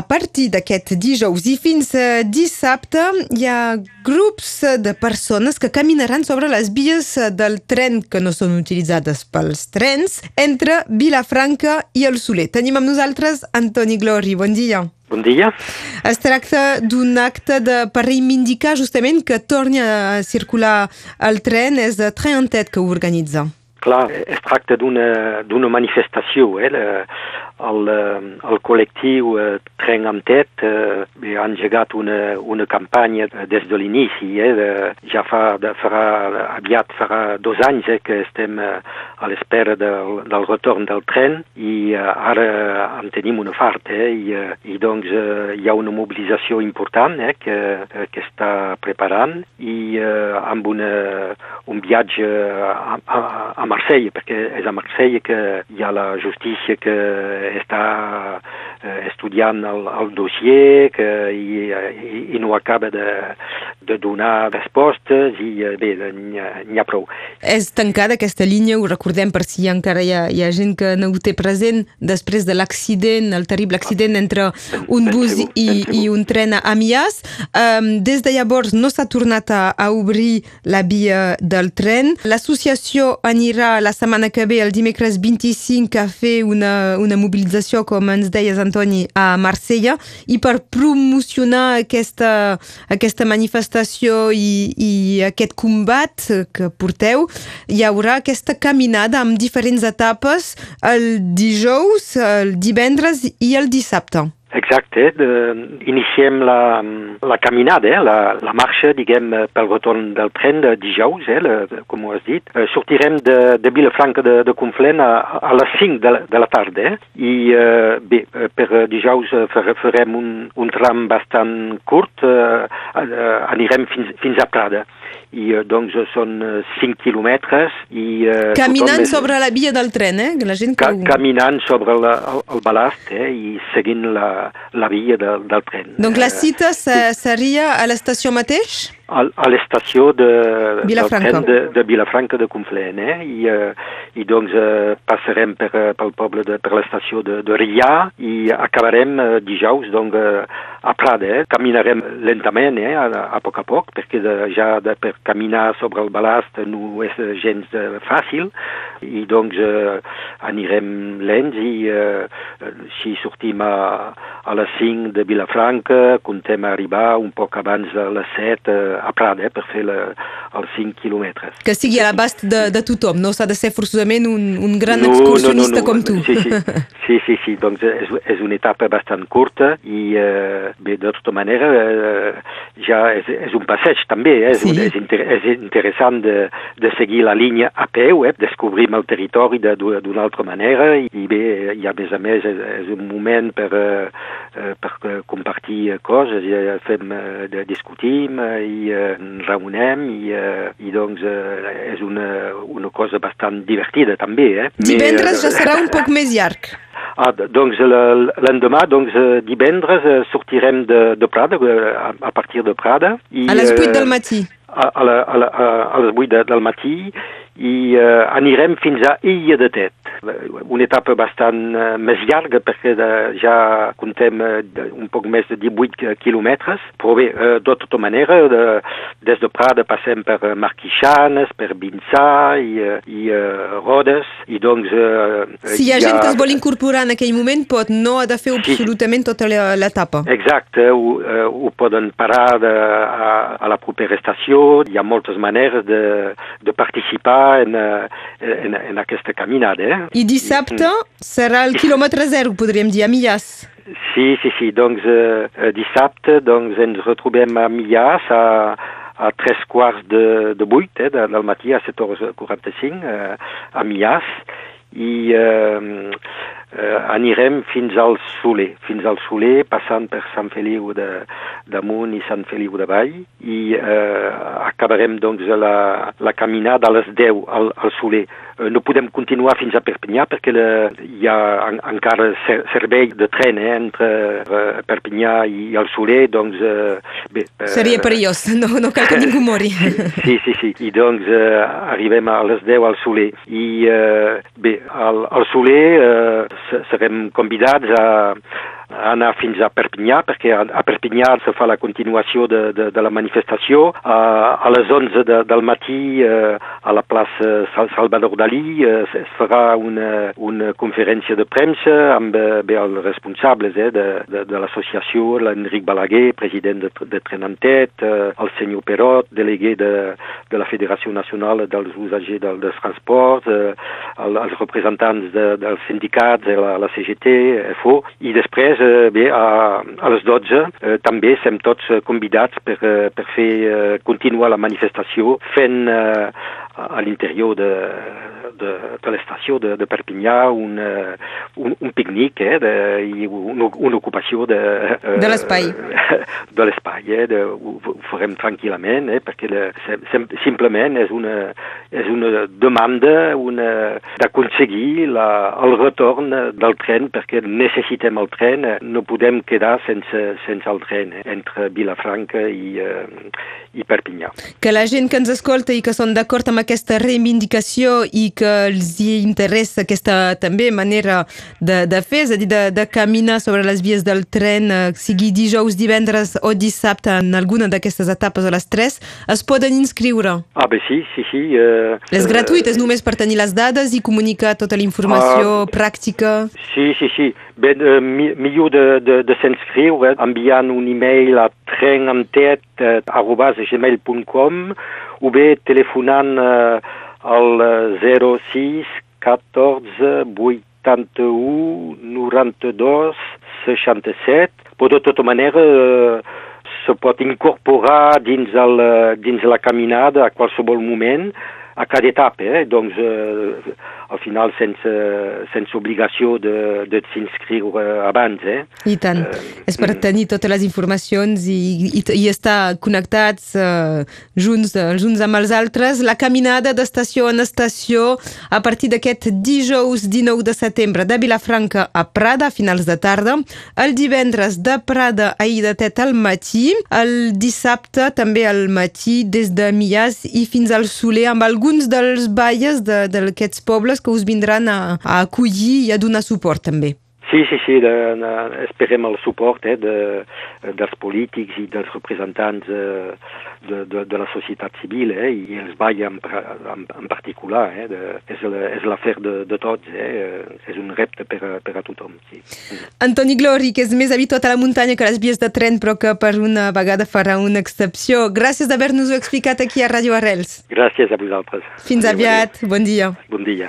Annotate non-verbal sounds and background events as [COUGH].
A partir d'aquest dijous i fins a dissabte hi ha grups de persones que caminaran sobre les vies del tren que no són utilitzades pels trens entre Vilafranca i el Soler. Tenim amb nosaltres Antoni Glori. Bon dia. Bon dia. Es tracta d'un acte de, per reivindicar justament que torni a circular el tren. És Trentet que ho organitza. Clar, es tracta d'una manifestació. Eh? El, el col·lectiu eh, Tren amb Tet eh, ha engegat una, una campanya des de l'inici. Eh? De, ja fa, de, farà, aviat farà dos anys eh, que estem eh, a l'espera del, del retorn del tren i eh, ara en tenim una fart. Eh? I, eh, i doncs eh, hi ha una mobilització important eh? que, que està preparant i eh, amb una, un viatge a, a, a Marsella, perquè és a Marsella que hi ha la justícia que està eh, estudiant el, el dossier que, i, i, i no acaba de, de donar respostes i eh, bé, n'hi ha prou. És tancada aquesta línia, ho recordem per si encara hi ha, hi ha gent que no ho té present, després de l'accident, el terrible accident entre un bus i, i un tren a Amias. Um, des de llavors no s'ha tornat a, a obrir la via del tren. L'associació anirà la setmana que ve, el dimecres 25, a fer una, una mobilització, com ens deies, Antoni, a Marsella, i per promocionar aquesta, aquesta manifestació i, i aquest combat que porteu, hi haurà aquesta caminada amb diferents etapes el dijous, el divendres i el dissabte. Exacte, de, iniciem la, la caminada, eh, la, la marxa, diguem, pel retorn del tren de dijous, eh, la, com ho has dit. Eh, sortirem de, de Vilafranca de, de Conflent a, a les 5 de, de la tarda, eh, i eh, bé, per dijous farem un, un tram bastant curt, eh, anirem fins, fins a Prada i eh, doncs són 5 quilòmetres i... Eh, caminant sobre la via del tren, eh? La gent que... Ca caminant sobre la, el, el balast eh? i seguint la, la via de, del tren. Donc la cita eh, seria a l'estació mateix? A, l'estació de, Vilafranca. de, de Vilafranca de Conflent, eh? I, eh, i doncs eh, passarem per, pel poble, de, per l'estació de, de Rià i acabarem eh, dijous doncs, eh, a Prada. Eh? Caminarem lentament, eh? a, a poc a poc, perquè de, ja de, per caminar sobre el balast no és gens eh, fàcil, i doncs eh, anirem lents i eh, si sortim a, a les 5 de Vilafranca, contem arribar un poc abans de les 7 eh, a Prada eh, per fer la, els 5 quilòmetres. Que sigui a l'abast de, de tothom, no s'ha de ser forçosament un, un gran no, excursionista no, no, no. com tu. Sí, sí, [LAUGHS] sí, sí, sí. doncs és, és una etapa bastant curta i eh, bé, de tota manera eh, ja és, és un passeig també, eh? és, sí. un, és, inter, és interessant de, de seguir la línia a peu, eh? descobrim el territori d'una altra manera i, i bé, i a més a més és, és un moment per, eh, per compartir coses, i fem, eh, discutim i eh, reunem i, eh, i doncs eh, és una, una cosa bastant divertida també. Eh? Divendres ja serà un poc més llarg. Ah, doncs l'endemà, doncs divendres sortirem de, de Prada, a, a partir de Prada. I, a les 8 del matí. A, a, la, a, la, a les 8 del matí i eh, anirem fins a Illa de Tet. Una etapa bastant eh, més llarga perquè de, ja contem eh, un poc més de 18 quilòmetres, però bé, eh, de tota manera, de, des de Prada passem per Marquixanes, per Vinçà i, eh, i eh, Rodes, i doncs... Eh, si hi ha, ha gent que es vol incorporar en aquell moment, pot, no ha de fer sí. absolutament tota l'etapa. Exacte, ho, eh, ho poden parar de, a, a la propera estació, hi ha moltes maneres de, de participar en, eh, en, en aquesta caminada. Eh? I dissabte serà el quilòmetre zero, podríem dir, a Millàs. Sí, sí, sí. Doncs eh, dissabte doncs, ens retrobem a Millàs a, a tres quarts de, de vuit eh, del matí, a 7h45, eh, a Millàs, i eh, eh, anirem fins al Soler, fins al Soler, passant per Sant Feliu de, damunt i Sant Feliu de Vall, i eh, acabarem doncs la, la caminada a les 10 al, al Soler. Eh, no podem continuar fins a Perpinyà perquè la, hi ha en, encara ser, servei de tren eh, entre eh, Perpinyà i el Soler, doncs... Eh, bé, eh, Seria perillós, no, no cal que ningú mori. [LAUGHS] sí, sí, sí, i doncs eh, arribem a les 10 al Soler. I eh, bé, al, al Soler eh, serem convidats a, anar fins a Perpinyà, perquè a, Perpinyà se fa la continuació de, de, de la manifestació. A, a les 11 de, del matí eh, a la plaça Salvador Dalí eh, es farà una, una conferència de premsa amb eh, bé, els responsables eh, de, de, de l'associació, l'Enric Balaguer, president de, de Trenantet, el senyor Perot, delegué de, de la Federació Nacional dels Usagers del, dels Transports, el, els representants de, dels sindicats, la, la CGT, FO, i després, eh, bé, a, a les 12 eh, també som tots convidats per, eh, per fer eh, continuar la manifestació fent eh, a l'interior de, de, de l'estació de, de Perpinyà un, un, un pícnic eh, de, i una, una ocupació de... De l'espai. [LAUGHS] De l'espai, eh, de, ho, ho farem tranquil·lament, eh, perquè le, sem, simplement és una, és una demanda una, d'aconseguir el retorn del tren, perquè necessitem el tren, no podem quedar sense, sense el tren eh, entre Vilafranca i, eh, i Perpinyà. Que la gent que ens escolta i que són d'acord amb aquesta reivindicació i que els hi interessa aquesta també manera de, de fer, és a dir, de, de caminar sobre les vies del tren, eh, sigui dijous, divendres o dissabte en alguna d'aquestes etapes a les 3, es poden inscriure. Ah, bé, sí, sí, sí. Eh, és gratuït, és només per tenir les dades i comunicar tota la informació ah, pràctica? Sí, sí, sí. Bé, eh, millor de, de, de s'inscriure enviant un e-mail a trenentet eh, arroba gmail.com o bé telefonant eh, al 06 14 81 92 67. Però de tota manera eh, se pot incorporar dins, el, dins la caminada a qualsevol moment a cada etapa, eh? doncs eh, al final sense, sense obligació de, de s'inscriure abans. Eh? I tant. Eh, és per mm. tenir totes les informacions i, i, i estar connectats eh, junts, els uns amb els altres. La caminada d'estació en estació a partir d'aquest dijous 19 de setembre de Vilafranca a Prada a finals de tarda, el divendres de Prada a Idatet al matí, el dissabte també al matí des de Mias i fins al Soler amb alguns dels balles d'aquests pobles que us vindran a, a acollir i a donar suport també. Sí, sí, sí, de, de, esperem el suport eh, de, dels polítics i dels representants eh, de, de, de la societat civil eh, i els ball en, en, en particular. Eh, de, és l'afer de, de tots, eh, és un repte per, per a tothom. Sí. Antoni Glori, que és més habituat a la muntanya que a les vies de tren, però que per una vegada farà una excepció. Gràcies d'haver-nos-ho explicat aquí a Radio Arrels. Gràcies a vosaltres. Fins aviat, bon dia. Bon dia.